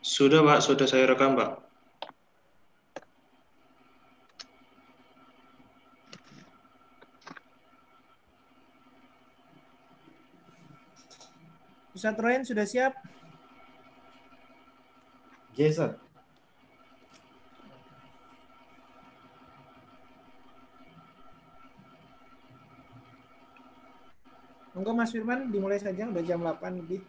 Sudah, Pak. Sudah saya rekam, Pak. Ustaz Royan sudah siap? Yes, sir. Monggo Mas Firman dimulai saja udah jam 8 lebih.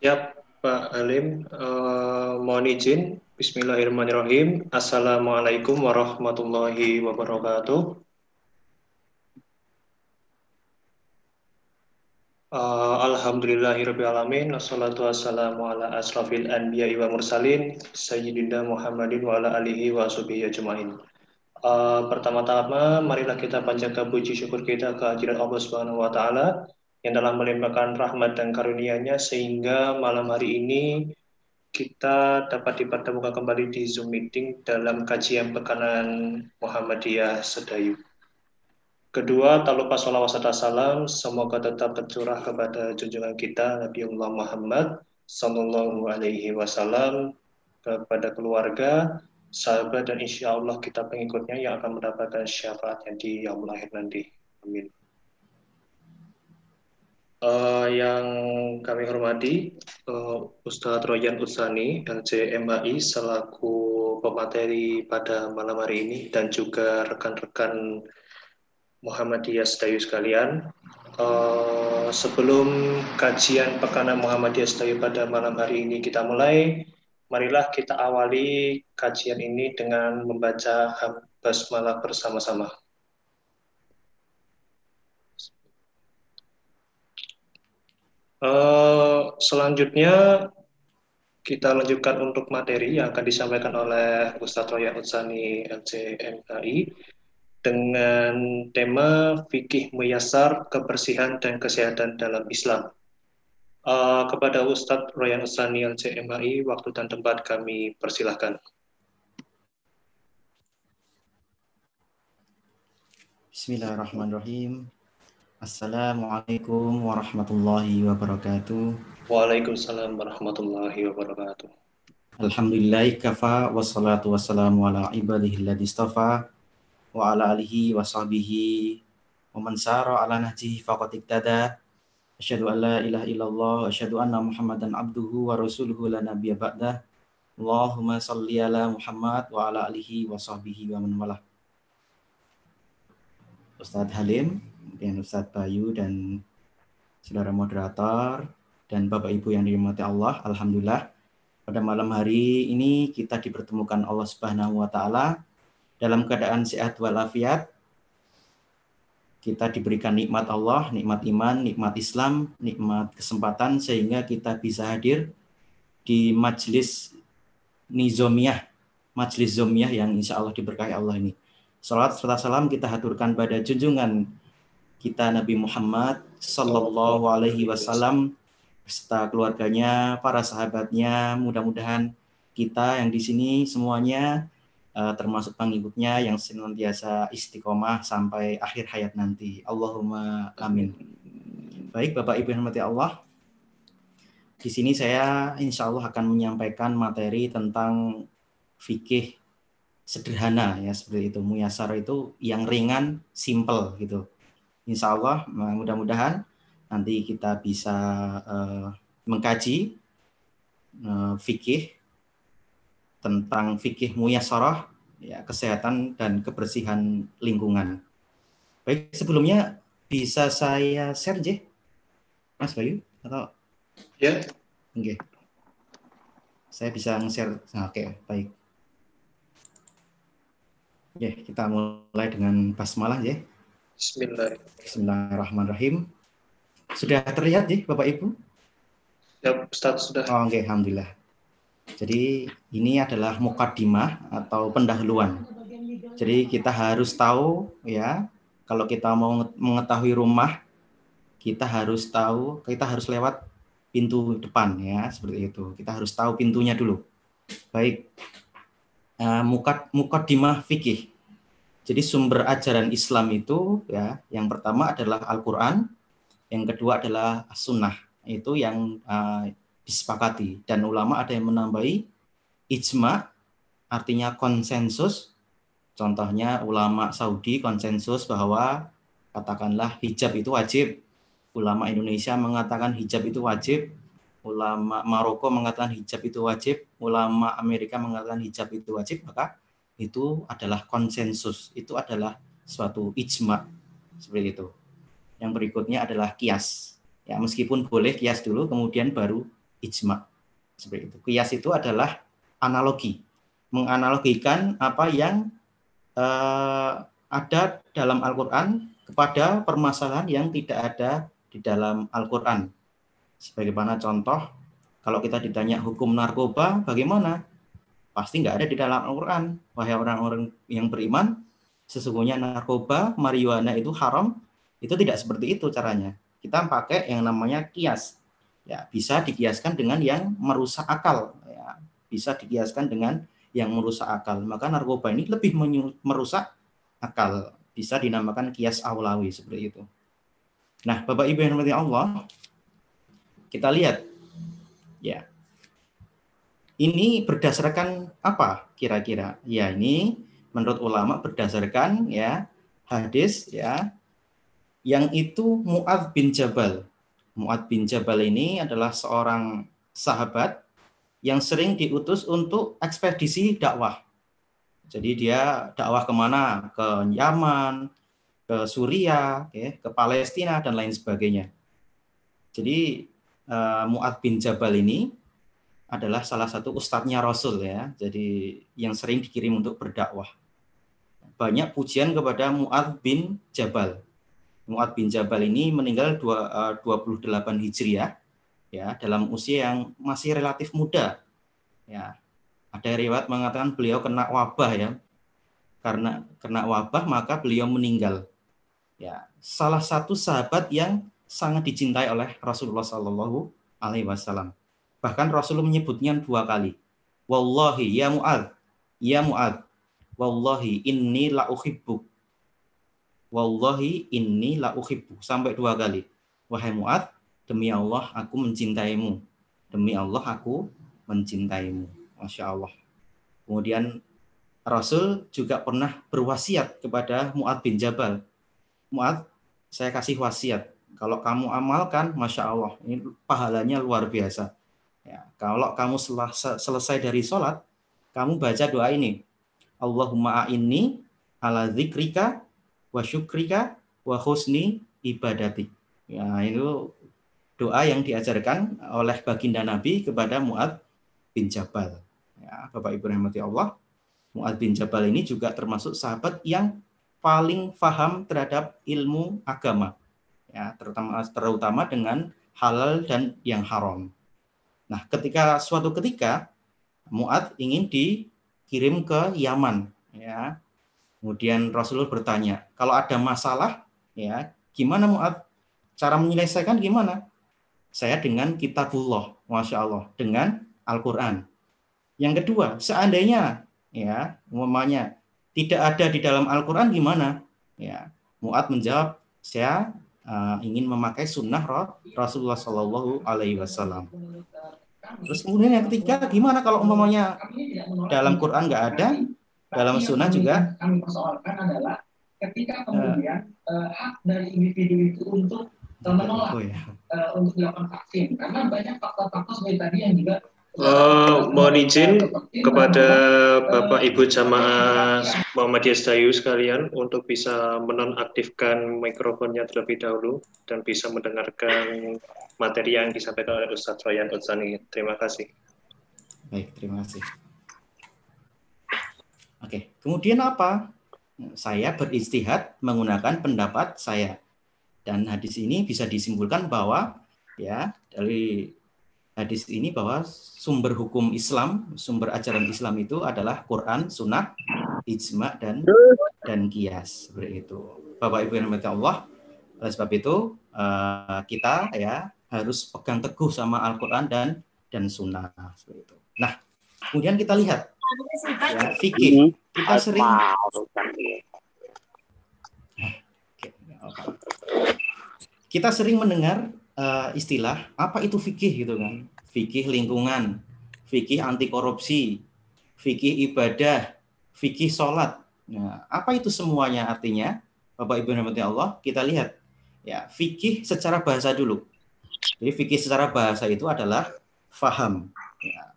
Siap, Pak Halim. Uh, mohon izin. Bismillahirrahmanirrahim. Assalamualaikum warahmatullahi wabarakatuh. Uh, Alhamdulillahirrahmanirrahim. Wassalatu wassalamu ala asrafil anbiya wa mursalin. Sayyidina Muhammadin wa ala alihi wa subihi ajma'in. Uh, pertama-tama, marilah kita panjatkan puji syukur kita ke hadirat Allah Subhanahu wa taala yang telah melimpahkan rahmat dan karunia-Nya sehingga malam hari ini kita dapat dipertemukan kembali di Zoom meeting dalam kajian pekanan Muhammadiyah Sedayu. Kedua, tak lupa serta salam, semoga tetap tercurah kepada junjungan kita Nabi Allah Muhammad Sallallahu Alaihi Wasallam kepada keluarga, sahabat dan insya Allah kita pengikutnya yang akan mendapatkan syafaatnya di yaumul akhir nanti. Amin. Yang kami hormati uh, Ustadz Royan Utsani LCMAI selaku pemateri pada malam hari ini dan juga rekan-rekan Muhammadiyah Sedayu sekalian. Uh, sebelum kajian pekanan Muhammadiyah Sedayu pada malam hari ini kita mulai, marilah kita awali kajian ini dengan membaca basmalah bersama-sama. Uh, selanjutnya kita lanjutkan untuk materi yang akan disampaikan oleh Ustadz Roya Utsani LCMKI dengan tema fikih meyasar kebersihan dan kesehatan dalam Islam. Uh, kepada Ustadz Royan Usani LCMAI, waktu dan tempat kami persilahkan. Bismillahirrahmanirrahim. Assalamualaikum warahmatullahi wabarakatuh. Waalaikumsalam warahmatullahi wabarakatuh. Alhamdulillah kafa wassalatu wassalamu ala ibadihi istafa wa ala alihi wa sahbihi wa man sara ala nahjihi faqad iktada Asyhadu an la ilaha illallah wa asyhadu anna Muhammadan abduhu wa rasuluhu la nabiyya ba'dah. Allahumma salli ala Muhammad wa ala alihi wa sahbihi wa man walah. Ustadz Halim, kemudian Ustadz Bayu dan saudara moderator dan Bapak Ibu yang dirahmati Allah, alhamdulillah pada malam hari ini kita dipertemukan Allah Subhanahu wa taala dalam keadaan sehat walafiat kita diberikan nikmat Allah, nikmat iman, nikmat Islam, nikmat kesempatan sehingga kita bisa hadir di majelis nizomiyah, majelis zomiyah yang insya Allah diberkahi Allah ini. Salat serta salam kita haturkan pada junjungan kita Nabi Muhammad Sallallahu Alaihi Wasallam beserta keluarganya, para sahabatnya. Mudah-mudahan kita yang di sini semuanya uh, termasuk pengikutnya yang senantiasa istiqomah sampai akhir hayat nanti. Allahumma amin. Baik Bapak Ibu yang mati Allah, di sini saya insya Allah akan menyampaikan materi tentang fikih sederhana ya seperti itu muyasar itu yang ringan simple gitu insya Allah mudah-mudahan nanti kita bisa uh, mengkaji uh, fikih tentang fikih muyasarah, ya, kesehatan dan kebersihan lingkungan. Baik, sebelumnya bisa saya share, J? Mas Bayu? Atau? Ya. Oke. Okay. Saya bisa nge-share. Nah, Oke, okay, baik. Ya, kita mulai dengan basmalah, ya. Bismillahirrahmanirrahim. Sudah terlihat, ya, Bapak Ibu? Ya, Ustaz, sudah. Oh, okay, Alhamdulillah. Jadi ini adalah mukadimah atau pendahuluan. Jadi kita harus tahu ya, kalau kita mau mengetahui rumah, kita harus tahu, kita harus lewat pintu depan ya, seperti itu. Kita harus tahu pintunya dulu. Baik. Uh, mukad mukadimah fikih. Jadi sumber ajaran Islam itu ya, yang pertama adalah Al-Qur'an, yang kedua adalah sunnah. Itu yang uh, disepakati. Dan ulama ada yang menambahi ijma artinya konsensus. Contohnya ulama Saudi konsensus bahwa katakanlah hijab itu wajib. Ulama Indonesia mengatakan hijab itu wajib. Ulama Maroko mengatakan hijab itu wajib. Ulama Amerika mengatakan hijab itu wajib maka itu adalah konsensus itu adalah suatu ijma seperti itu yang berikutnya adalah kias. Ya, meskipun boleh kias dulu, kemudian baru ijma. Seperti itu. Kias itu adalah analogi, menganalogikan apa yang uh, ada dalam Al-Quran kepada permasalahan yang tidak ada di dalam Al-Quran. Sebagaimana contoh, kalau kita ditanya hukum narkoba, bagaimana? Pasti nggak ada di dalam Al-Quran. Wahai orang-orang yang beriman, sesungguhnya narkoba, marijuana itu haram itu tidak seperti itu caranya. Kita pakai yang namanya kias. Ya, bisa dikiaskan dengan yang merusak akal. Ya, bisa dikiaskan dengan yang merusak akal. Maka narkoba ini lebih merusak akal. Bisa dinamakan kias awlawi seperti itu. Nah, Bapak Ibu yang dirahmati Allah, kita lihat ya. Ini berdasarkan apa kira-kira? Ya, ini menurut ulama berdasarkan ya hadis ya yang itu Mu'ad bin Jabal. Mu'ad bin Jabal ini adalah seorang sahabat yang sering diutus untuk ekspedisi dakwah. Jadi dia dakwah ke mana? Ke Yaman, ke Suria, ke Palestina, dan lain sebagainya. Jadi uh, Mu'ad bin Jabal ini adalah salah satu ustadznya Rasul ya. Jadi yang sering dikirim untuk berdakwah. Banyak pujian kepada Mu'ad bin Jabal Mu'ad bin Jabal ini meninggal 28 eh, Hijriah ya dalam usia yang masih relatif muda. Ya. Ada riwayat mengatakan beliau kena wabah ya. Karena kena wabah maka beliau meninggal. Ya, salah satu sahabat yang sangat dicintai oleh Rasulullah Shallallahu alaihi wasallam. Bahkan Rasulullah menyebutnya dua kali. Wallahi ya Mu'ad, ya Mu'ad, wallahi inni la uhibbuk wallahi inni la uhibbu sampai dua kali. Wahai Muad, demi Allah aku mencintaimu. Demi Allah aku mencintaimu. Masya Allah. Kemudian Rasul juga pernah berwasiat kepada Muad bin Jabal. Muad, saya kasih wasiat. Kalau kamu amalkan, Masya Allah, ini pahalanya luar biasa. Ya, kalau kamu selesai, dari sholat, kamu baca doa ini. Allahumma a'inni ala zikrika wa syukrika wa husni ibadati. Ya, itu doa yang diajarkan oleh baginda Nabi kepada Muad bin Jabal. Ya, Bapak Ibu rahmati Allah, Muad bin Jabal ini juga termasuk sahabat yang paling faham terhadap ilmu agama. Ya, terutama terutama dengan halal dan yang haram. Nah, ketika suatu ketika Muad ingin dikirim ke Yaman, ya, Kemudian Rasulullah bertanya, kalau ada masalah, ya gimana Mu'ad? Cara menyelesaikan gimana? Saya dengan kitabullah, Masya Allah, dengan Al-Quran. Yang kedua, seandainya ya umpamanya tidak ada di dalam Al-Quran gimana? Ya, Mu'ad menjawab, saya uh, ingin memakai sunnah Rasulullah Shallallahu Alaihi Wasallam. Terus kemudian yang ketiga, gimana kalau umpamanya dalam Quran nggak ada, dalam sunnah juga? Kami persoalkan adalah ketika kemudian uh, hak dari individu itu untuk menolak oh, ya. uh, untuk dilakukan vaksin. Karena banyak faktor-faktor seperti tadi yang juga Uh, mohon izin kepada Bapak Ibu jamaah Muhammadiyah Sedayu sekalian untuk bisa menonaktifkan mikrofonnya terlebih dahulu dan bisa mendengarkan materi yang disampaikan oleh Ustadz Royan Utsani. Terima kasih. Baik, terima kasih. Oke, kemudian apa? Saya beristihad menggunakan pendapat saya. Dan hadis ini bisa disimpulkan bahwa ya dari hadis ini bahwa sumber hukum Islam, sumber ajaran Islam itu adalah Quran, Sunnah, ijma dan dan kias seperti itu. Bapak Ibu yang dirahmati Allah, oleh sebab itu eh, kita ya harus pegang teguh sama Al-Quran dan dan Sunnah seperti itu. Nah, kemudian kita lihat ya, fikih. Kita sering kita sering mendengar uh, istilah apa itu fikih gitu kan. fikih lingkungan, fikih anti korupsi, fikih ibadah, fikih sholat. Nah, apa itu semuanya artinya? Bapak Ibu yang Allah, kita lihat ya fikih secara bahasa dulu. Jadi fikih secara bahasa itu adalah faham. Ya.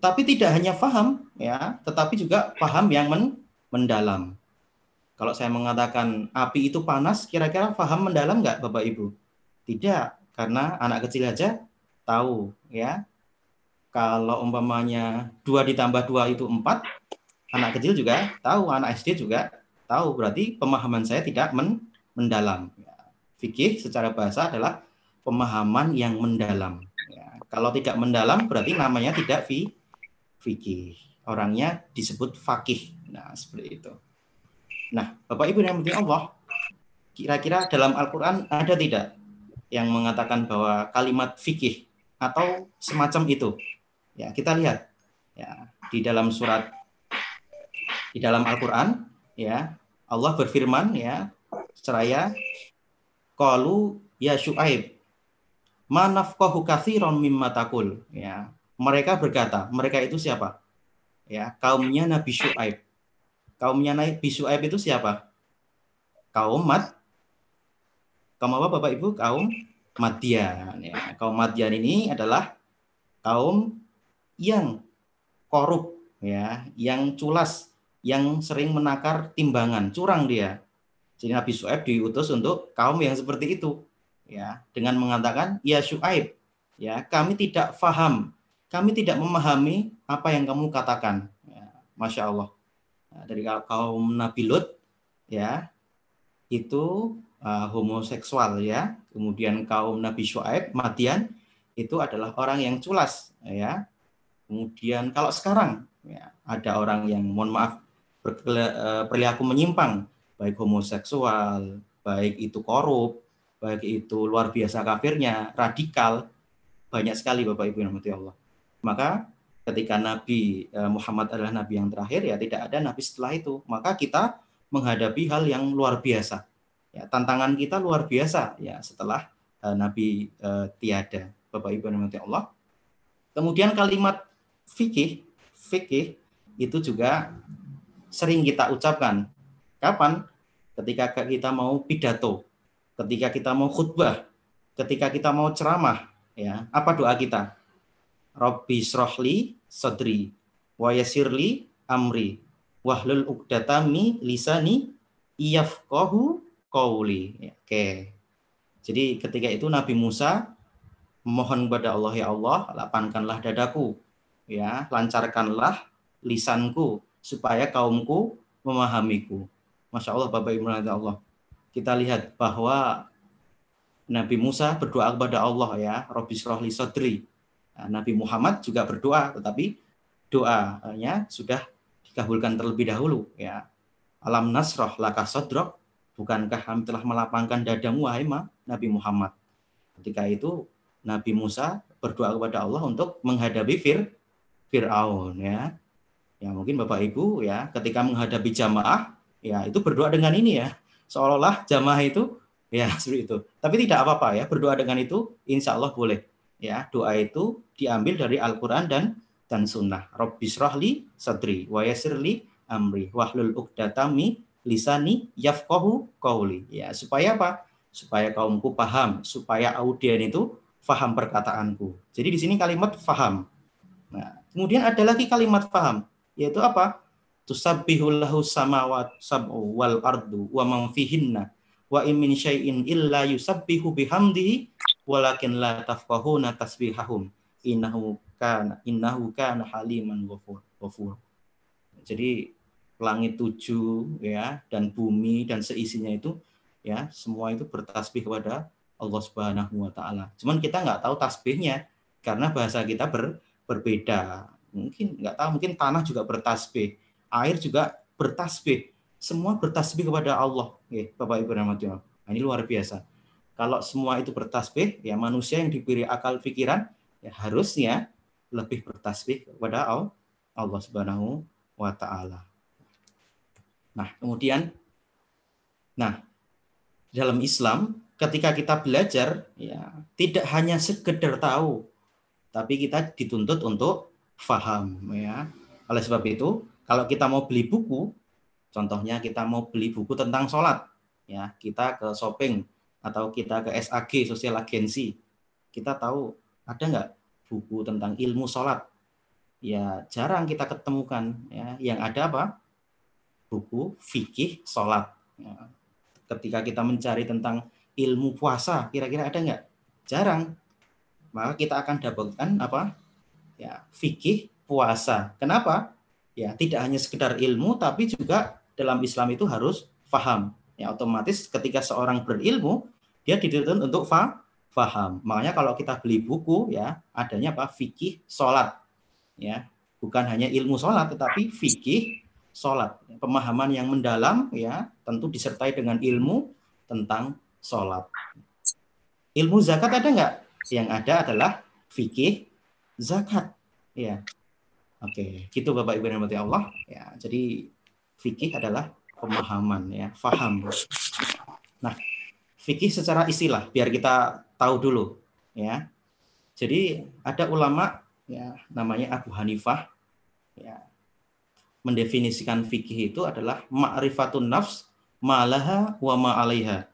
Tapi tidak hanya faham, ya, tetapi juga faham yang men mendalam. Kalau saya mengatakan api itu panas, kira-kira faham mendalam nggak Bapak Ibu? Tidak, karena anak kecil aja tahu, ya. Kalau umpamanya dua ditambah dua itu empat, anak kecil juga tahu, anak SD juga tahu. Berarti pemahaman saya tidak men mendalam. Ya. Fikih secara bahasa adalah pemahaman yang mendalam. Ya. Kalau tidak mendalam berarti namanya tidak fi fikih. Orangnya disebut fakih. Nah, seperti itu. Nah, Bapak Ibu yang penting Allah, kira-kira dalam Al-Quran ada tidak yang mengatakan bahwa kalimat fikih atau semacam itu? Ya, kita lihat ya di dalam surat di dalam Al-Qur'an ya Allah berfirman ya seraya qalu ya Syuaib manafqahu katsiran mimma taqul. Ya mereka berkata mereka itu siapa? Ya kaumnya Nabi Syuaib. Kaumnya Nabi Syuaib itu siapa? Kaum Mad kaum apa Bapak Ibu? Kaum Madian ya. Kaum Madian ini adalah kaum yang korup ya. Yang culas yang sering menakar timbangan curang dia. Jadi Nabi Syuaib diutus untuk kaum yang seperti itu ya. Dengan mengatakan ya Syuaib ya kami tidak faham kami tidak memahami apa yang kamu katakan. Ya, masya Allah. Nah, dari kaum Nabi Lut ya itu uh, homoseksual ya kemudian kaum Nabi Syuaib Madian itu adalah orang yang culas ya kemudian kalau sekarang ya ada orang yang mohon maaf berperilaku menyimpang baik homoseksual baik itu korup baik itu luar biasa kafirnya, radikal, banyak sekali Bapak Ibu yang Allah. Maka ketika Nabi eh, Muhammad adalah Nabi yang terakhir, ya tidak ada Nabi setelah itu. Maka kita menghadapi hal yang luar biasa. Ya, tantangan kita luar biasa ya setelah uh, Nabi uh, tiada, Bapak Ibu yang Allah. Kemudian kalimat fikih, fikih itu juga sering kita ucapkan. Kapan? Ketika kita mau pidato, ketika kita mau khutbah, ketika kita mau ceramah, ya, apa doa kita? Robbi srohli sodri, wa yasirli amri, wahlul uqdatami lisani iyafqahu qawli. Oke. Jadi ketika itu Nabi Musa mohon kepada Allah ya Allah, lapangkanlah dadaku, ya, lancarkanlah lisanku supaya kaumku memahamiku. Masya Allah Bapak Ibu Allah kita lihat bahwa Nabi Musa berdoa kepada Allah ya, Robbi Srohli Sodri. Nah, Nabi Muhammad juga berdoa, tetapi doanya sudah dikabulkan terlebih dahulu ya. Alam nasroh laka sodrok, bukankah kami telah melapangkan dadamu wahai Nabi Muhammad. Ketika itu Nabi Musa berdoa kepada Allah untuk menghadapi Fir Fir'aun ya. Ya mungkin Bapak Ibu ya ketika menghadapi jamaah ya itu berdoa dengan ini ya seolah-olah jamaah itu ya seperti itu. Tapi tidak apa-apa ya, berdoa dengan itu insya Allah boleh. Ya, doa itu diambil dari Al-Quran dan dan Sunnah. Robbi srohli sadri wa amri wahlul uqdatami lisani yafqahu qauli. Ya, supaya apa? Supaya kaumku paham, supaya audien itu faham perkataanku. Jadi di sini kalimat faham. Nah, kemudian ada lagi kalimat faham, yaitu apa? tusabbihu lahu samawat sab'u wal ardu wa man fihinna wa in min syai'in illa yusabbihu bihamdihi walakin la tafqahuna tasbihahum innahu kana innahu kana haliman ghafur jadi langit tujuh ya dan bumi dan seisinya itu ya semua itu bertasbih kepada Allah Subhanahu wa taala. Cuman kita nggak tahu tasbihnya karena bahasa kita ber, berbeda. Mungkin nggak tahu mungkin tanah juga bertasbih air juga bertasbih. Semua bertasbih kepada Allah. Ya, Bapak Ibu Rahmatullah. Nah, ini luar biasa. Kalau semua itu bertasbih, ya manusia yang diberi akal pikiran, ya harusnya lebih bertasbih kepada Allah Subhanahu wa taala. Nah, kemudian nah, dalam Islam ketika kita belajar ya tidak hanya sekedar tahu tapi kita dituntut untuk faham ya. Oleh sebab itu, kalau kita mau beli buku, contohnya kita mau beli buku tentang sholat, ya kita ke shopping atau kita ke SAG sosial agensi, kita tahu ada nggak buku tentang ilmu sholat? Ya jarang kita ketemukan. Ya, yang ada apa? Buku fikih sholat. Ya. Ketika kita mencari tentang ilmu puasa, kira-kira ada nggak? Jarang. Maka kita akan dapatkan apa? Ya fikih puasa. Kenapa? Ya tidak hanya sekedar ilmu, tapi juga dalam Islam itu harus faham. Ya otomatis ketika seorang berilmu, dia dituntut untuk fa faham. Makanya kalau kita beli buku ya adanya apa? Fikih sholat. Ya, bukan hanya ilmu sholat, tetapi fikih sholat. Pemahaman yang mendalam ya tentu disertai dengan ilmu tentang sholat. Ilmu zakat ada nggak? Yang ada adalah fikih zakat. Ya, oke, gitu Bapak Ibu yang Allah. Ya, jadi fikih adalah pemahaman ya, faham. Nah, fikih secara istilah biar kita tahu dulu ya. Jadi ada ulama ya namanya Abu Hanifah ya mendefinisikan fikih itu adalah ma'rifatun nafs malaha wa ma'alaiha.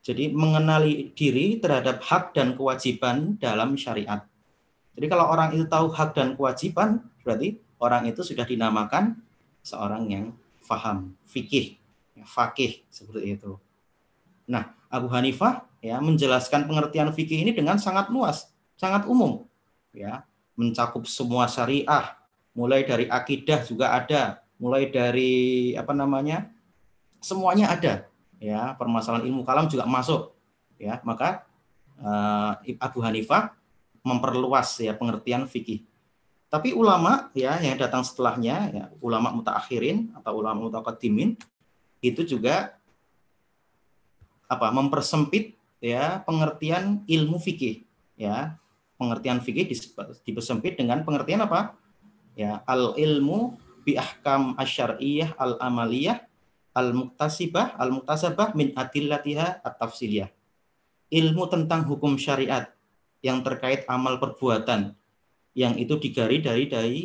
Jadi mengenali diri terhadap hak dan kewajiban dalam syariat. Jadi kalau orang itu tahu hak dan kewajiban, berarti orang itu sudah dinamakan seorang yang faham, fikih, fakih seperti itu. Nah, Abu Hanifah ya menjelaskan pengertian fikih ini dengan sangat luas, sangat umum, ya mencakup semua syariah, mulai dari akidah juga ada, mulai dari apa namanya semuanya ada, ya permasalahan ilmu kalam juga masuk, ya maka uh, Abu Hanifah memperluas ya pengertian fikih. Tapi ulama ya yang datang setelahnya, ya, ulama mutaakhirin atau ulama mutaqaddimin itu juga apa mempersempit ya pengertian ilmu fikih. Ya pengertian fikih dipersempit dengan pengertian apa ya al ilmu bi ahkam asyariyah al amaliyah al muktasibah al muktasabah min adillatiha at tafsiliyah ilmu tentang hukum syariat yang terkait amal perbuatan yang itu digari dari dari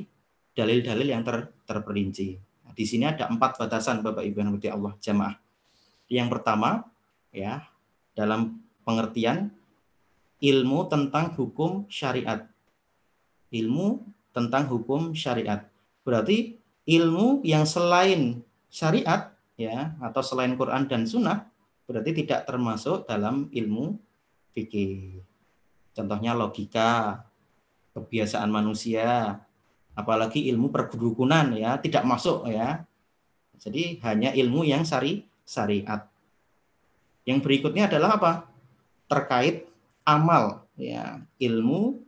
dalil-dalil yang ter, terperinci. Nah, di sini ada empat batasan Bapak Ibu yang Allah jamaah. Yang pertama ya dalam pengertian ilmu tentang hukum syariat. Ilmu tentang hukum syariat. Berarti ilmu yang selain syariat ya atau selain Quran dan Sunnah berarti tidak termasuk dalam ilmu fikih. Contohnya logika, kebiasaan manusia, apalagi ilmu perkedukunan ya tidak masuk ya. Jadi hanya ilmu yang syari syariat. Yang berikutnya adalah apa? terkait amal ya ilmu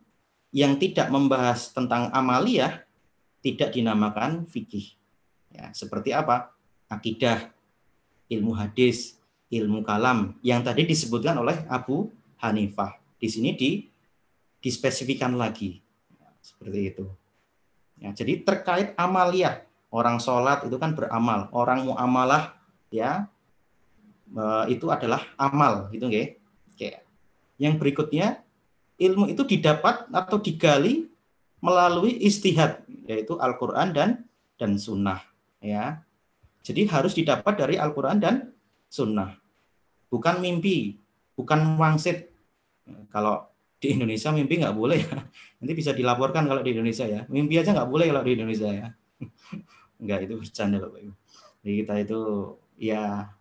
yang tidak membahas tentang amaliyah tidak dinamakan fikih. Ya seperti apa? Akidah ilmu hadis ilmu kalam yang tadi disebutkan oleh Abu Hanifah. Di sini di dispesifikan lagi. Ya, seperti itu. Ya jadi terkait amaliyah orang sholat itu kan beramal. Orang muamalah ya eh, itu adalah amal gitu nggih. Oke. Yang berikutnya, ilmu itu didapat atau digali melalui istihad, yaitu Al-Quran dan dan Sunnah. Ya, jadi harus didapat dari Al-Quran dan Sunnah, bukan mimpi, bukan wangsit. Kalau di Indonesia mimpi nggak boleh ya. Nanti bisa dilaporkan kalau di Indonesia ya. Mimpi aja nggak boleh kalau di Indonesia ya. Enggak, itu bercanda Bapak Ibu. Jadi kita itu ya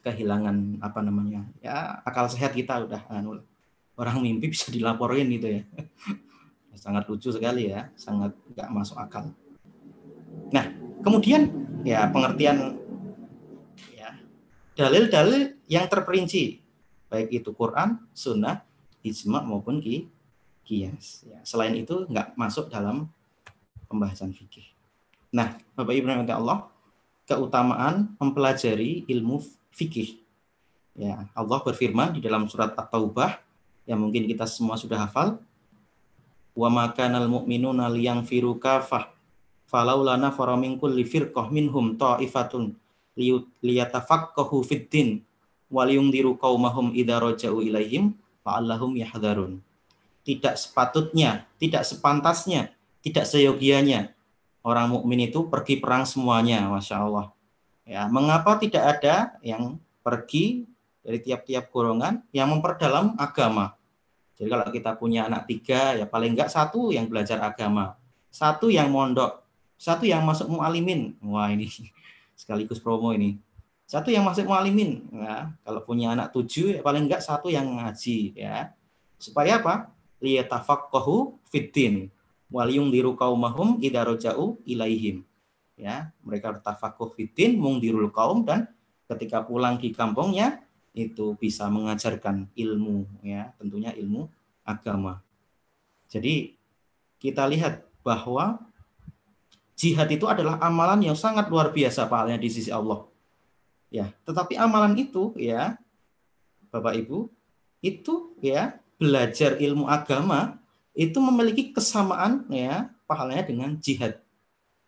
kehilangan apa namanya ya akal sehat kita udah anu, orang mimpi bisa dilaporin gitu ya. Sangat lucu sekali ya sangat nggak masuk akal. Nah kemudian ya pengertian ya dalil-dalil yang terperinci baik itu Quran Sunnah ijma maupun ki kias ya, selain itu nggak masuk dalam pembahasan fikih. Nah Bapak Ibu Allah keutamaan mempelajari ilmu fikih. Ya, Allah berfirman di dalam surat At-Taubah yang mungkin kita semua sudah hafal. Wa makanal mu'minuna liyanfiru kafah falaula nafara min kulli firqah minhum ta'ifatun liyatafaqahu fid din wa liyundiru qaumahum idza raja'u ilaihim la'allahum yahdharun. tidak sepatutnya, tidak sepantasnya, tidak seyogianya orang mukmin itu pergi perang semuanya, masya Allah. Ya, mengapa tidak ada yang pergi dari tiap-tiap golongan yang memperdalam agama? Jadi kalau kita punya anak tiga, ya paling enggak satu yang belajar agama, satu yang mondok, satu yang masuk mualimin. Wah ini sekaligus promo ini. Satu yang masuk mualimin. Ya, kalau punya anak tujuh, ya paling enggak satu yang ngaji. Ya, supaya apa? Liyatafaqahu fitin waliyung diru kaumahum idarojau ilaihim. Ya, mereka bertafakuh fitin mungdirul kaum dan ketika pulang di kampungnya itu bisa mengajarkan ilmu ya, tentunya ilmu agama. Jadi kita lihat bahwa jihad itu adalah amalan yang sangat luar biasa pahalnya di sisi Allah. Ya, tetapi amalan itu ya Bapak Ibu itu ya belajar ilmu agama itu memiliki kesamaan ya pahalanya dengan jihad.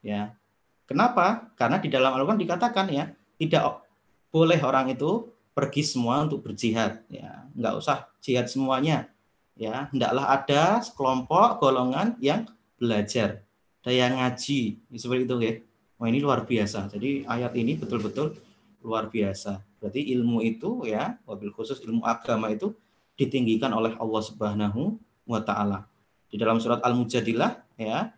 Ya. Kenapa? Karena di dalam Al-Qur'an dikatakan ya, tidak boleh orang itu pergi semua untuk berjihad ya. Enggak usah jihad semuanya. Ya, hendaklah ada sekelompok golongan yang belajar, ada yang ngaji, seperti itu ya. Wah, ini luar biasa. Jadi ayat ini betul-betul luar biasa. Berarti ilmu itu ya, wabil khusus ilmu agama itu ditinggikan oleh Allah Subhanahu wa taala. Di dalam surat Al-Mujadilah ya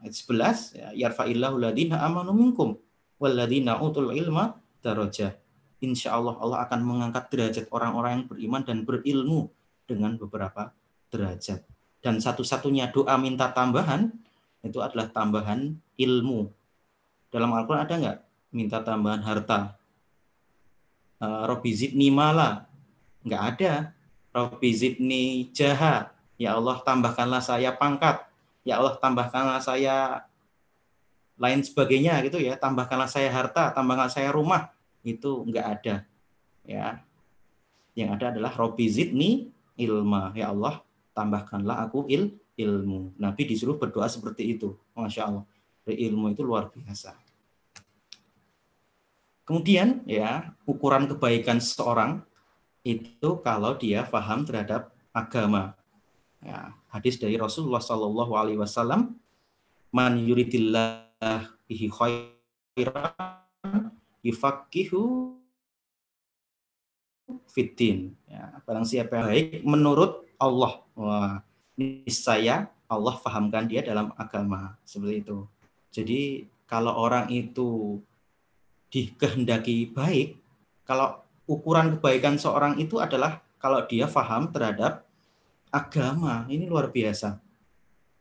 ayat 11 ya yarfa'illahu ladina amanu minkum walladina utul ilma darajah. Insya Allah Allah akan mengangkat derajat orang-orang yang beriman dan berilmu dengan beberapa derajat. Dan satu-satunya doa minta tambahan itu adalah tambahan ilmu. Dalam Al-Quran ada nggak minta tambahan harta? Uh, Robi zidni mala. Nggak ada. Robi zidni jaha. Ya Allah tambahkanlah saya pangkat. Ya Allah tambahkanlah saya lain sebagainya gitu ya. Tambahkanlah saya harta, tambahkanlah saya rumah. Itu enggak ada. Ya. Yang ada adalah Robi zidni ilma. Ya Allah tambahkanlah aku il ilmu. Nabi disuruh berdoa seperti itu. Masya Allah. Ilmu itu luar biasa. Kemudian ya ukuran kebaikan seseorang itu kalau dia paham terhadap agama. Ya, hadis dari Rasulullah Shallallahu Alaihi Wasallam, man yuridillah bihi khairan yufakihu fitin. Ya, barang siapa yang baik menurut Allah, wah, saya Allah fahamkan dia dalam agama seperti itu. Jadi kalau orang itu dikehendaki baik, kalau ukuran kebaikan seorang itu adalah kalau dia faham terhadap agama. Ini luar biasa.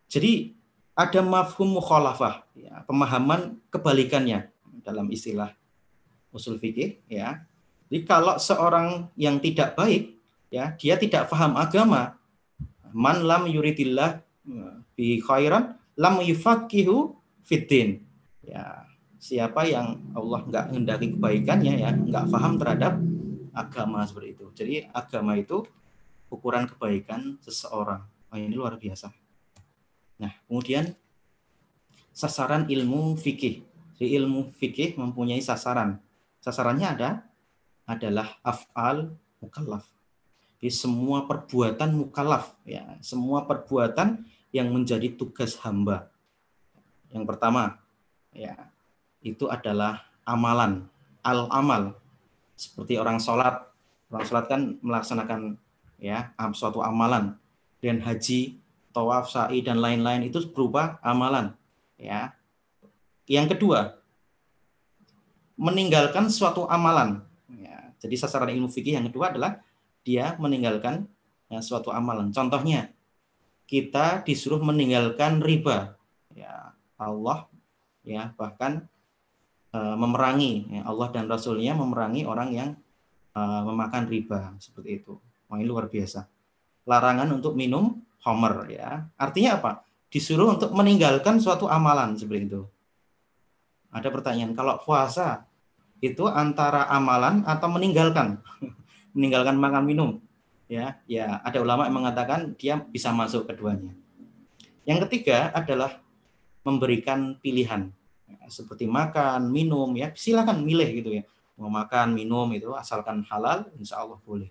Jadi ada mafhum mukhalafah, ya, pemahaman kebalikannya dalam istilah usul fikih ya. Jadi kalau seorang yang tidak baik ya, dia tidak paham agama, man lam yuridillah bi khairan lam yufaqihu fitin. Ya, siapa yang Allah nggak hendaki kebaikannya ya, nggak paham terhadap agama seperti itu. Jadi agama itu ukuran kebaikan seseorang. Oh, ini luar biasa. Nah, kemudian sasaran ilmu fikih. Di ilmu fikih mempunyai sasaran. Sasarannya ada adalah af'al mukallaf. Di semua perbuatan mukallaf ya, semua perbuatan yang menjadi tugas hamba. Yang pertama ya, itu adalah amalan, al-amal. Seperti orang sholat. Orang sholat kan melaksanakan ya suatu amalan dan haji tawaf sa'i dan lain-lain itu berupa amalan ya yang kedua meninggalkan suatu amalan ya, jadi sasaran ilmu fikih yang kedua adalah dia meninggalkan ya, suatu amalan contohnya kita disuruh meninggalkan riba ya Allah ya bahkan uh, memerangi ya, Allah dan Rasulnya memerangi orang yang uh, memakan riba seperti itu Wah, ini luar biasa. Larangan untuk minum homer ya. Artinya apa? Disuruh untuk meninggalkan suatu amalan seperti itu. Ada pertanyaan, kalau puasa itu antara amalan atau meninggalkan? meninggalkan makan minum. Ya, ya ada ulama yang mengatakan dia bisa masuk keduanya. Yang ketiga adalah memberikan pilihan seperti makan, minum ya silakan milih gitu ya mau makan, minum itu asalkan halal, insya Allah boleh.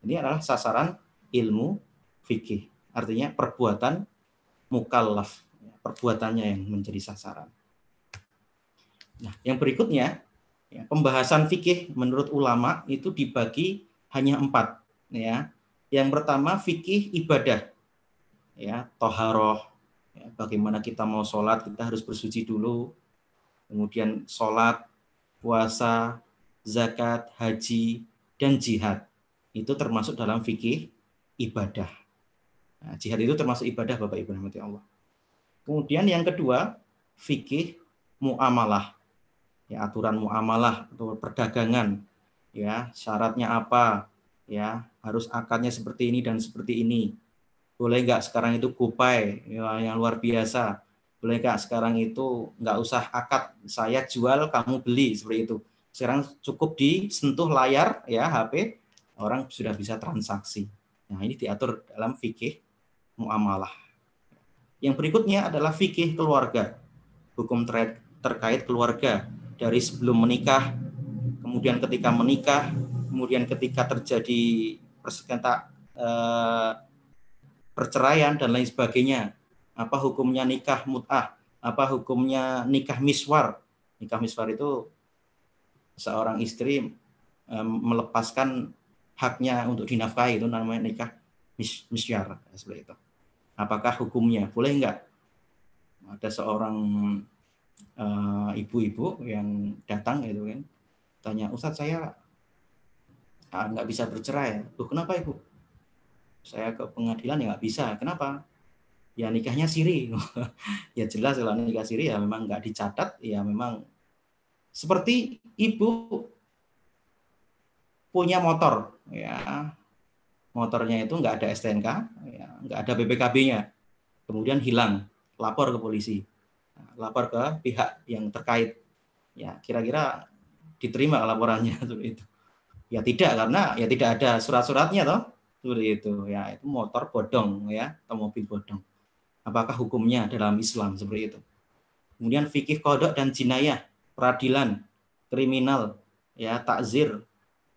Ini adalah sasaran ilmu fikih. artinya perbuatan mukallaf, perbuatannya yang menjadi sasaran. Nah, yang berikutnya, ya, pembahasan fikih menurut ulama itu dibagi hanya empat. Ya. Yang pertama fikih ibadah, ya toharoh, ya, bagaimana kita mau sholat kita harus bersuci dulu, kemudian sholat, puasa, zakat, haji, dan jihad itu termasuk dalam fikih ibadah. Nah, jihad itu termasuk ibadah Bapak Ibu rahmati Allah. Kemudian yang kedua, fikih muamalah. Ya, aturan muamalah atau perdagangan. Ya, syaratnya apa? Ya, harus akarnya seperti ini dan seperti ini. Boleh nggak sekarang itu kupai ya, yang luar biasa? Boleh nggak sekarang itu nggak usah akad, saya jual, kamu beli seperti itu. Sekarang cukup disentuh layar ya HP, orang sudah bisa transaksi. Nah ini diatur dalam fikih muamalah. Yang berikutnya adalah fikih keluarga. Hukum ter terkait keluarga dari sebelum menikah, kemudian ketika menikah, kemudian ketika terjadi persengketa eh, perceraian dan lain sebagainya. Apa hukumnya nikah mut'ah? Apa hukumnya nikah miswar? Nikah miswar itu seorang istri eh, melepaskan haknya untuk dinafkahi itu namanya nikah misyar seperti itu apakah hukumnya boleh enggak ada seorang uh, ibu-ibu yang datang itu kan tanya Ustadz saya uh, nggak bisa bercerai tuh kenapa ibu? Saya ke pengadilan ya nggak bisa. Kenapa? Ya nikahnya siri. Ya jelas kalau nikah siri ya memang nggak dicatat ya memang seperti ibu punya motor ya. Motornya itu nggak ada STNK, ya, nggak ada BPKB-nya, kemudian hilang, lapor ke polisi, lapor ke pihak yang terkait, ya kira-kira diterima laporannya seperti itu. Ya tidak karena ya tidak ada surat-suratnya toh seperti itu ya itu motor bodong ya atau mobil bodong. Apakah hukumnya dalam Islam seperti itu? Kemudian fikih kodok dan jinayah, peradilan, kriminal, ya takzir,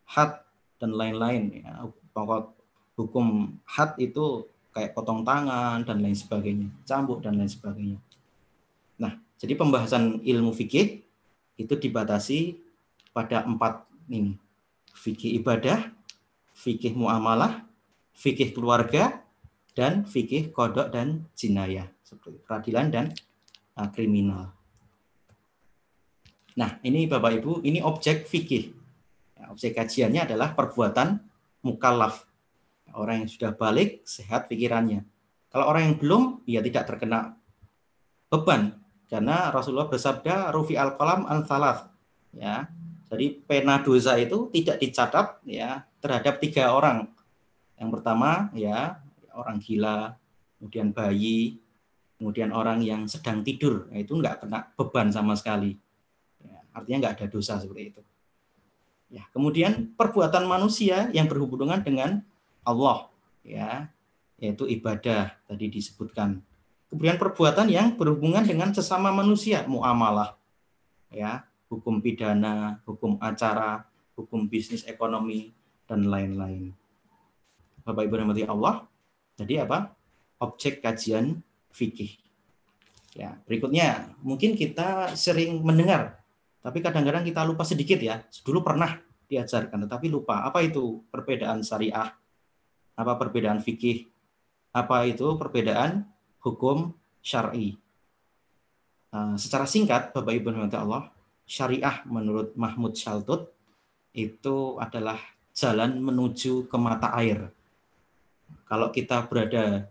had dan lain-lain ya pokok hukum had itu kayak potong tangan dan lain sebagainya, cambuk dan lain sebagainya. Jadi pembahasan ilmu fikih itu dibatasi pada empat ini. Fikih ibadah, fikih muamalah, fikih keluarga, dan fikih kodok dan jinayah. Seperti peradilan dan uh, kriminal. Nah, ini Bapak Ibu, ini objek fikih. Ya, objek kajiannya adalah perbuatan mukallaf Orang yang sudah balik sehat pikirannya. Kalau orang yang belum, ya tidak terkena beban karena Rasulullah bersabda rufi al qalam an salas ya. Jadi pena dosa itu tidak dicatat ya terhadap tiga orang. Yang pertama ya orang gila, kemudian bayi, kemudian orang yang sedang tidur, nah, itu nggak kena beban sama sekali. Ya, artinya nggak ada dosa seperti itu. Ya, kemudian perbuatan manusia yang berhubungan dengan Allah ya yaitu ibadah tadi disebutkan. Kemudian perbuatan yang berhubungan dengan sesama manusia, muamalah ya, hukum pidana, hukum acara, hukum bisnis ekonomi dan lain-lain. Bapak Ibu rahmati Allah. Jadi apa? Objek kajian fikih. Ya, berikutnya mungkin kita sering mendengar tapi kadang-kadang kita lupa sedikit ya. Dulu pernah diajarkan tetapi lupa. Apa itu perbedaan syariah apa perbedaan fikih? Apa itu perbedaan hukum syar'i? Uh, secara singkat, Bapak Ibu Allah, syariah menurut Mahmud Shaltut itu adalah jalan menuju ke mata air. Kalau kita berada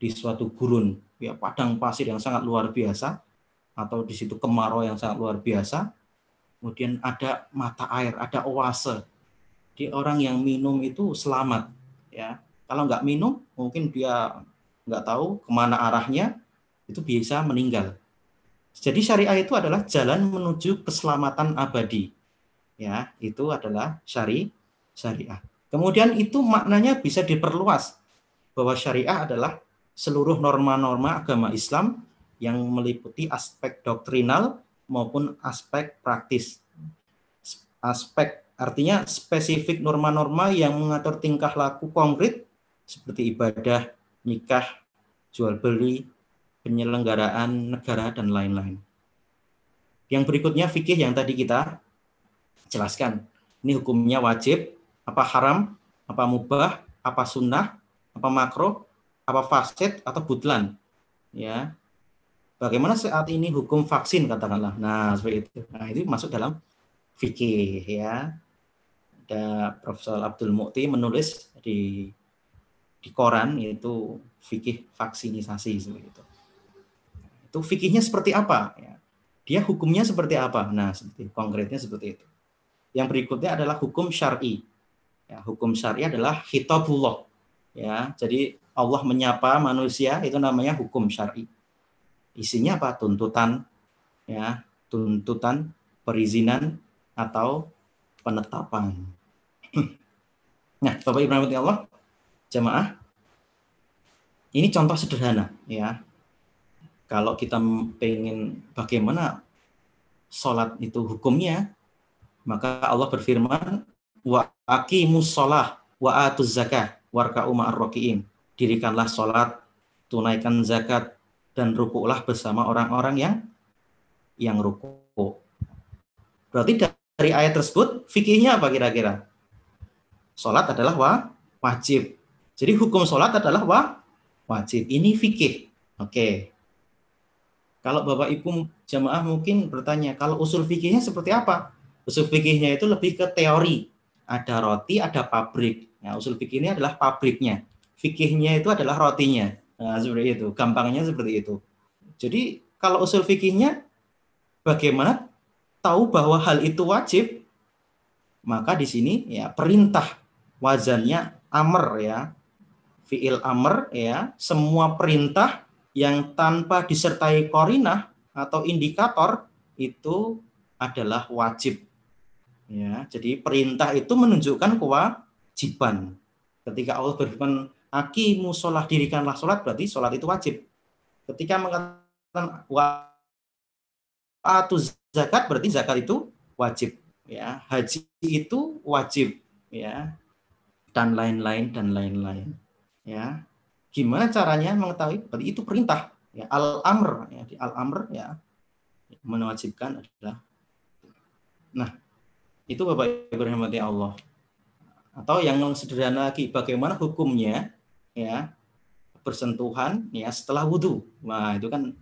di suatu gurun, ya padang pasir yang sangat luar biasa, atau di situ kemarau yang sangat luar biasa, kemudian ada mata air, ada oase. Di orang yang minum itu selamat, ya kalau nggak minum mungkin dia nggak tahu ke mana arahnya itu bisa meninggal. Jadi syariah itu adalah jalan menuju keselamatan abadi. Ya itu adalah syari syariah. Kemudian itu maknanya bisa diperluas bahwa syariah adalah seluruh norma-norma agama Islam yang meliputi aspek doktrinal maupun aspek praktis. Aspek Artinya spesifik norma-norma yang mengatur tingkah laku konkret seperti ibadah, nikah, jual beli, penyelenggaraan negara dan lain-lain. Yang berikutnya fikih yang tadi kita jelaskan. Ini hukumnya wajib, apa haram, apa mubah, apa sunnah, apa makro, apa fasid atau butlan. Ya. Bagaimana saat ini hukum vaksin katakanlah. Nah, seperti itu. Nah, itu masuk dalam fikih ya. Ada Profesor Abdul Mukti menulis di di koran yaitu fikih vaksinisasi seperti itu. Itu fikihnya seperti apa ya dia hukumnya seperti apa? Nah, seperti konkretnya seperti itu. Yang berikutnya adalah hukum syar'i. Ya, hukum syar'i adalah hitabullah. Ya, jadi Allah menyapa manusia itu namanya hukum syar'i. Isinya apa? Tuntutan, ya, tuntutan, perizinan atau penetapan. Nah, Bapak Ibu Allah, jemaah, ini contoh sederhana, ya kalau kita pengen bagaimana sholat itu hukumnya, maka Allah berfirman, wa aqimus sholah wa atuz zakah warka'u ma'ar. Dirikanlah sholat, tunaikan zakat, dan rukulah bersama orang-orang yang yang ruku. Berarti dari ayat tersebut, fikihnya apa kira-kira? Sholat adalah wa, wajib. Jadi hukum sholat adalah wa, wajib. Ini fikih. Oke, kalau Bapak Ibu jamaah mungkin bertanya, kalau usul fikihnya seperti apa? Usul fikihnya itu lebih ke teori. Ada roti, ada pabrik. Nah, usul fikih ini adalah pabriknya. Fikihnya itu adalah rotinya. Nah, seperti itu. Gampangnya seperti itu. Jadi, kalau usul fikihnya, bagaimana tahu bahwa hal itu wajib? Maka di sini ya perintah wazannya amr ya. Fi'il amr ya, semua perintah yang tanpa disertai korinah atau indikator itu adalah wajib. Ya, jadi perintah itu menunjukkan kewajiban. Ketika Allah berfirman, "Aki musolah dirikanlah sholat," berarti sholat itu wajib. Ketika mengatakan wa zakat berarti zakat itu wajib. Ya, haji itu wajib. Ya, dan lain-lain dan lain-lain. Ya, Gimana caranya mengetahui? Berarti itu perintah. Ya, al-amr ya, di al-amr ya mewajibkan adalah Nah, itu Bapak Ibu rahmati Allah. Atau yang sederhana lagi, bagaimana hukumnya ya bersentuhan ya setelah wudhu. Nah, itu kan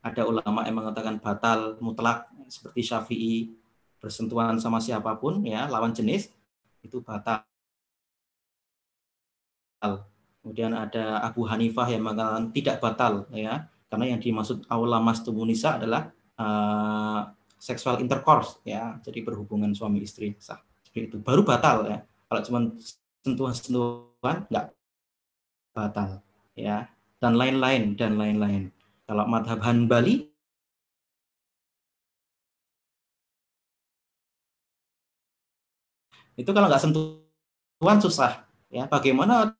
ada ulama yang mengatakan batal mutlak seperti Syafi'i bersentuhan sama siapa pun ya lawan jenis itu batal Kemudian ada Abu Hanifah yang mengatakan tidak batal ya, karena yang dimaksud aula mastumunisa adalah uh, seksual intercourse ya, jadi berhubungan suami istri sah. Seperti itu baru batal ya. Kalau cuma sentuhan-sentuhan nggak batal ya dan lain-lain dan lain-lain. Kalau madhab Hanbali itu kalau nggak sentuhan susah ya bagaimana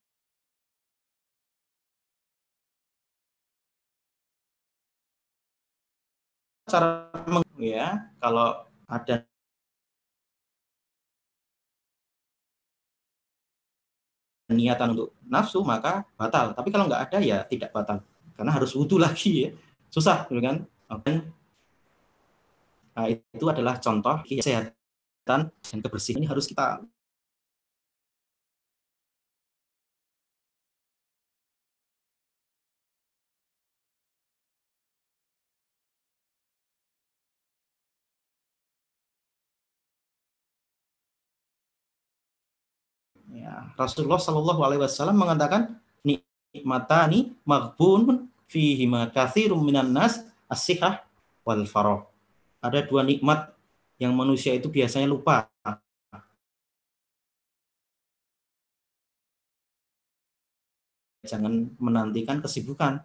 cara ya kalau ada niatan untuk nafsu maka batal. Tapi kalau nggak ada ya tidak batal. Karena harus wudhu lagi ya. Susah gitu kan? Nah, itu adalah contoh kesehatan dan kebersihan. Ini harus kita Rasulullah Shallallahu Alaihi Wasallam mengatakan nikmatani maghbun fihi ma katsirum minan nas as-sihah wal farah. Ada dua nikmat yang manusia itu biasanya lupa. Jangan menantikan kesibukan.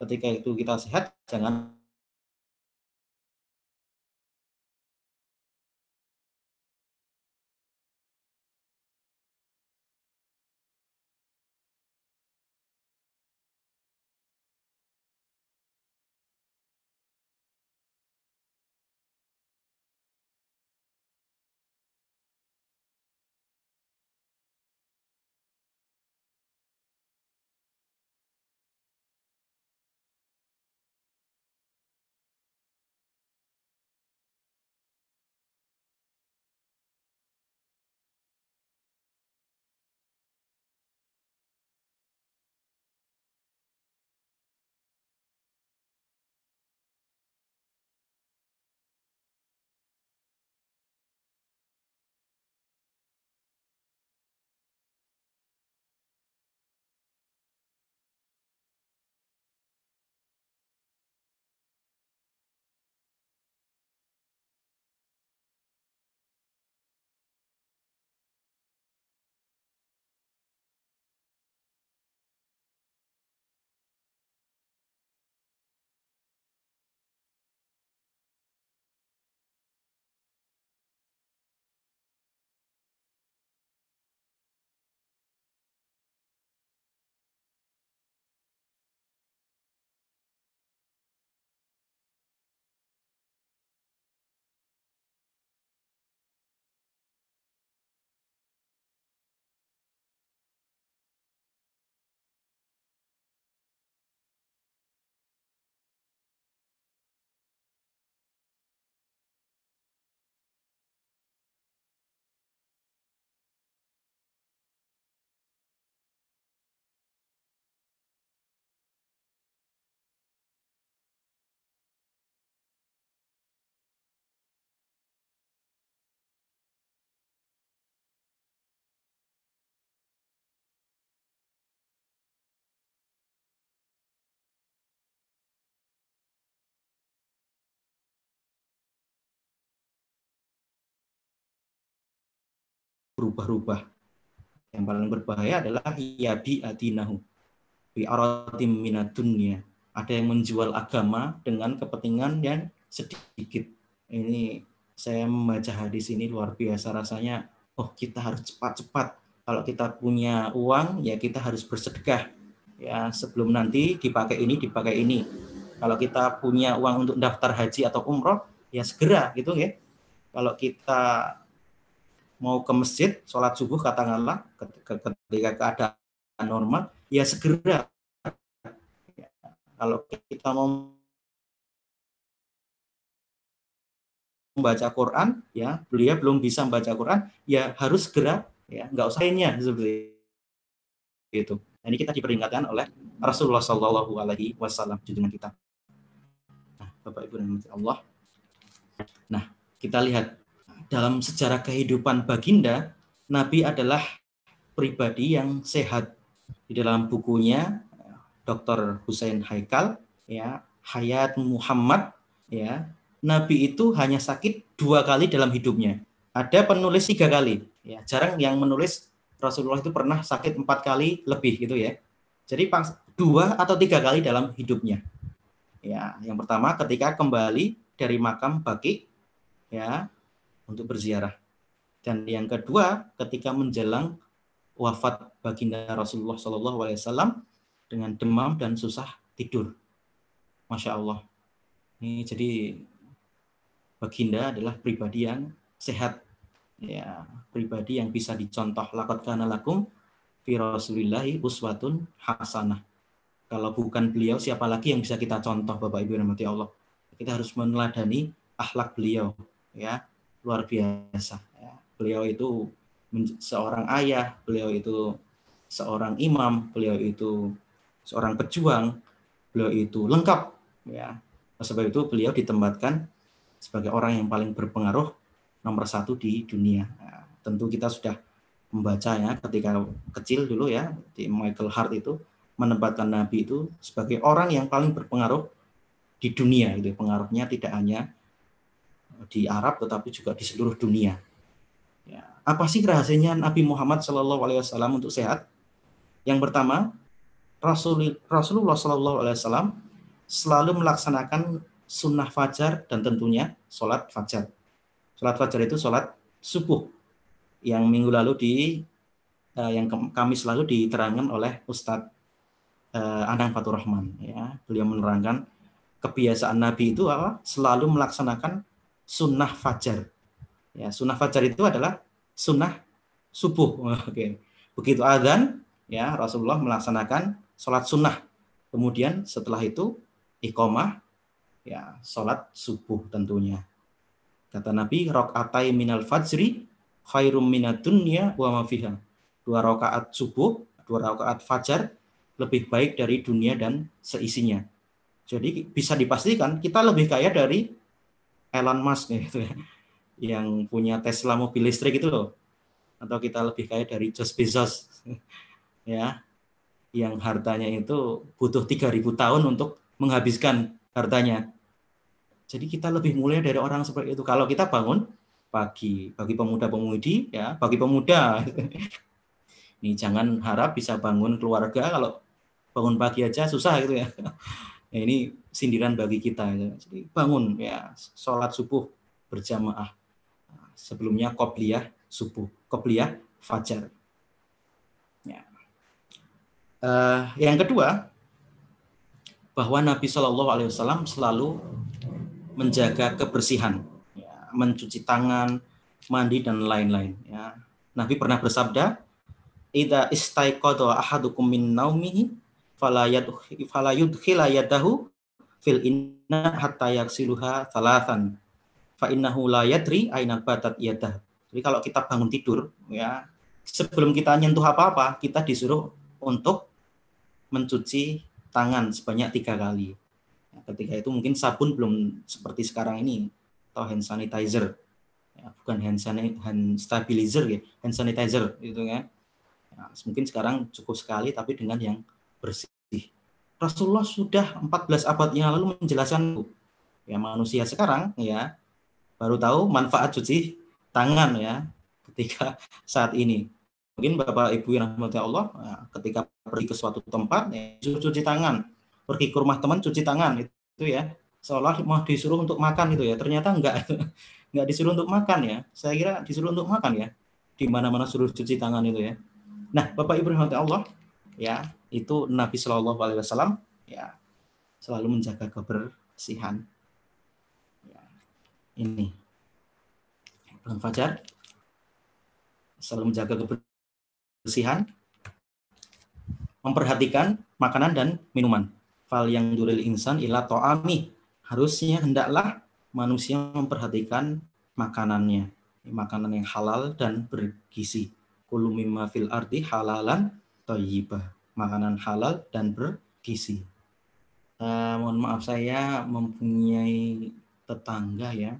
Ketika itu kita sehat, jangan berubah-ubah. Yang paling berbahaya adalah yabi adinahu bi aratim minat dunia. Ada yang menjual agama dengan kepentingan yang sedikit. Ini saya membaca hadis ini luar biasa rasanya. Oh, kita harus cepat-cepat. Kalau kita punya uang, ya kita harus bersedekah. Ya, sebelum nanti dipakai ini, dipakai ini. Kalau kita punya uang untuk daftar haji atau umroh, ya segera gitu ya. Kalau kita mau ke masjid, sholat subuh katakanlah ketika keadaan normal, ya segera. Kalau kita mau membaca Quran, ya beliau belum bisa membaca Quran, ya harus segera, ya nggak usah lainnya seperti itu. Nah, ini kita diperingatkan oleh Rasulullah Shallallahu Alaihi Wasallam dengan kita. Bapak Ibu dan Allah. Nah, kita lihat dalam sejarah kehidupan baginda, Nabi adalah pribadi yang sehat. Di dalam bukunya Dr. Hussein Haikal, ya, Hayat Muhammad, ya, Nabi itu hanya sakit dua kali dalam hidupnya. Ada penulis tiga kali, ya, jarang yang menulis Rasulullah itu pernah sakit empat kali lebih gitu ya. Jadi dua atau tiga kali dalam hidupnya. Ya, yang pertama ketika kembali dari makam Baki ya untuk berziarah. Dan yang kedua ketika menjelang wafat baginda Rasulullah Wasallam dengan demam dan susah tidur. Masya Allah. Ini jadi baginda adalah pribadi yang sehat, ya pribadi yang bisa dicontoh lakot kana lakum fi rasulillahi uswatun hasanah kalau bukan beliau, siapa lagi yang bisa kita contoh Bapak Ibu dan Allah? Kita harus meneladani akhlak beliau, ya luar biasa. Ya. Beliau itu seorang ayah, beliau itu seorang imam, beliau itu seorang pejuang, beliau itu lengkap, ya. Sebab itu beliau ditempatkan sebagai orang yang paling berpengaruh nomor satu di dunia. Ya, tentu kita sudah membaca ya ketika kecil dulu ya di Michael Hart itu menempatkan Nabi itu sebagai orang yang paling berpengaruh di dunia itu pengaruhnya tidak hanya di Arab tetapi juga di seluruh dunia. Ya. Apa sih rahasianya Nabi Muhammad Shallallahu Alaihi Wasallam untuk sehat? Yang pertama, Rasul, Rasulullah Shallallahu Alaihi Wasallam selalu melaksanakan sunnah fajar dan tentunya sholat fajar. Sholat fajar itu sholat subuh yang minggu lalu di uh, yang kami selalu diterangkan oleh Ustadz uh, Anang Fatur Rahman ya beliau menerangkan kebiasaan Nabi itu apa selalu melaksanakan sunnah fajar. Ya sunnah fajar itu adalah sunnah subuh. Oke. Begitu adzan ya Rasulullah melaksanakan sholat sunnah. Kemudian setelah itu iqomah ya sholat subuh tentunya. Kata Nabi rokaatai minal fajri khairum minat dunya wa mafiha dua rakaat subuh dua rakaat fajar lebih baik dari dunia dan seisinya. Jadi bisa dipastikan kita lebih kaya dari Elon Musk gitu ya, yang punya Tesla mobil listrik itu loh. Atau kita lebih kaya dari Jeff Bezos ya, yang hartanya itu butuh 3000 tahun untuk menghabiskan hartanya. Jadi kita lebih mulia dari orang seperti itu. Kalau kita bangun pagi, bagi pemuda-pemudi ya, bagi pemuda. Ini jangan harap bisa bangun keluarga kalau bangun pagi aja susah gitu ya. Ya ini sindiran bagi kita. Ya. Jadi bangun ya sholat subuh berjamaah. Sebelumnya kopliyah subuh, kopliyah fajar. Ya. Uh, yang kedua, bahwa Nabi Shallallahu Alaihi Wasallam selalu menjaga kebersihan, ya, mencuci tangan, mandi dan lain-lain. Ya. Nabi pernah bersabda, "Ida istaiqadha ahadukum min naumihi fala yudkhila yadahu fil inna hatta yaksiluha thalathan fa innahu la yadri aina batat yadah. Jadi kalau kita bangun tidur ya sebelum kita nyentuh apa-apa kita disuruh untuk mencuci tangan sebanyak tiga kali. Ya, ketika itu mungkin sabun belum seperti sekarang ini atau hand sanitizer ya, bukan hand, hand stabilizer ya hand sanitizer itu kan ya, mungkin sekarang cukup sekali tapi dengan yang bersih. Rasulullah sudah 14 abad yang lalu menjelaskan ya manusia sekarang ya baru tahu manfaat cuci tangan ya ketika saat ini. Mungkin Bapak Ibu yang rahmati Allah, ya, ketika pergi ke suatu tempat, ya, cuci tangan. Pergi ke rumah teman, cuci tangan. Itu ya, seolah mau disuruh untuk makan itu ya. Ternyata enggak. enggak disuruh untuk makan ya. Saya kira disuruh untuk makan ya. Di mana-mana suruh cuci tangan itu ya. Nah, Bapak Ibu rahmati Allah, ya, itu Nabi Shallallahu alaihi wasallam ya selalu menjaga kebersihan. Ya, ini. Bang Fajar selalu menjaga kebersihan, memperhatikan makanan dan minuman. Fal yang duril insan ila to'ami. Harusnya hendaklah manusia memperhatikan makanannya. Makanan yang halal dan bergizi. Kulu mimma fil ardi halalan toyibah. Makanan halal dan bergizi. Uh, mohon maaf saya mempunyai tetangga ya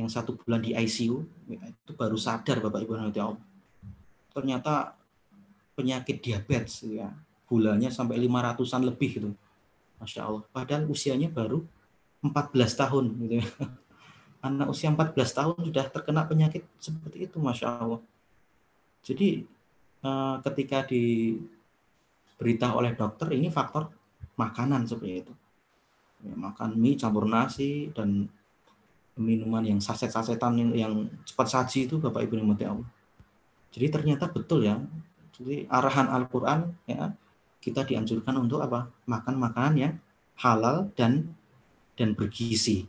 yang satu bulan di ICU itu baru sadar Bapak Ibu nanti Allah. Ternyata penyakit diabetes ya. Gulanya sampai 500-an lebih gitu. Masya Allah. Padahal usianya baru 14 tahun gitu ya. Anak usia 14 tahun sudah terkena penyakit seperti itu Masya Allah. Jadi eh, ketika diberitahu oleh dokter ini faktor makanan seperti itu ya, makan mie campur nasi dan minuman yang saset-sasetan yang, yang cepat saji itu Bapak Ibu yang Allah. Jadi ternyata betul ya. Jadi arahan Al-Qur'an ya kita dianjurkan untuk apa? Makan makanan yang halal dan dan bergizi.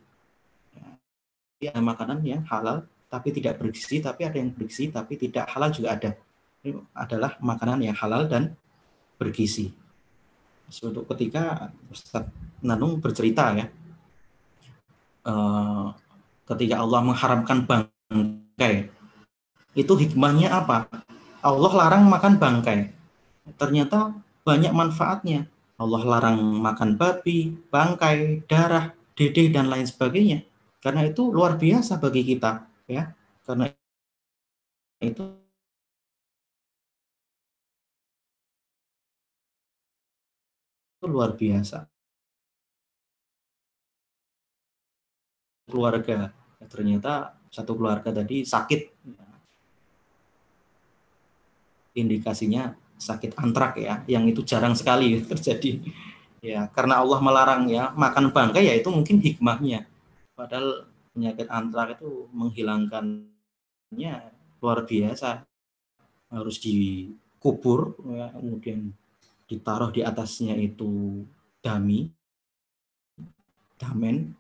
Ya, ada makanan yang halal tapi tidak bergizi, tapi ada yang bergizi tapi tidak halal juga ada. Ini adalah makanan yang halal dan bergizi. Suatu ketika Ustaz Nanung bercerita ya, uh, ketika Allah mengharamkan bangkai. Itu hikmahnya apa? Allah larang makan bangkai. Ternyata banyak manfaatnya. Allah larang makan babi, bangkai, darah, dedeh dan lain sebagainya. Karena itu luar biasa bagi kita, ya. Karena itu luar biasa. Keluarga. Ternyata satu keluarga tadi sakit. Indikasinya sakit antrak ya yang itu jarang sekali terjadi. Ya karena Allah melarang ya makan bangkai ya itu mungkin hikmahnya. Padahal penyakit antrak itu menghilangkannya luar biasa. Harus dikubur ya, kemudian ditaruh di atasnya itu dami damen